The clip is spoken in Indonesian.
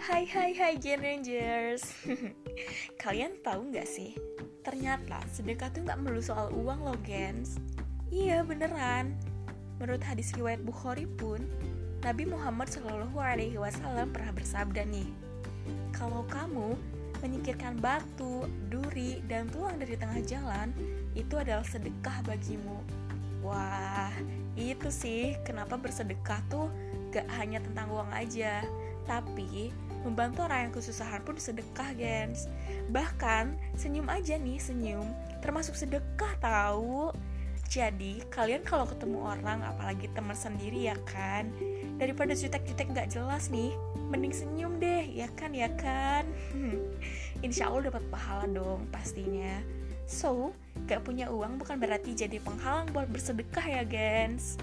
Hai hai hai Gen Rangers. Kalian tahu nggak sih? Ternyata sedekah tuh nggak melulu soal uang loh gens. Iya beneran. Menurut hadis riwayat Bukhari pun Nabi Muhammad Shallallahu Alaihi Wasallam pernah bersabda nih Kalau kamu menyingkirkan batu, duri, dan tulang dari tengah jalan Itu adalah sedekah bagimu. Wah, itu sih kenapa bersedekah tuh gak hanya tentang uang aja Tapi membantu orang yang kesusahan pun sedekah, gens. Bahkan senyum aja nih, senyum termasuk sedekah tahu. Jadi, kalian kalau ketemu orang, apalagi teman sendiri ya kan, daripada jutek-jutek nggak jelas nih, mending senyum deh, ya kan, ya kan? Insya Allah dapat pahala dong, pastinya. So, gak punya uang bukan berarti jadi penghalang buat bersedekah ya, gens.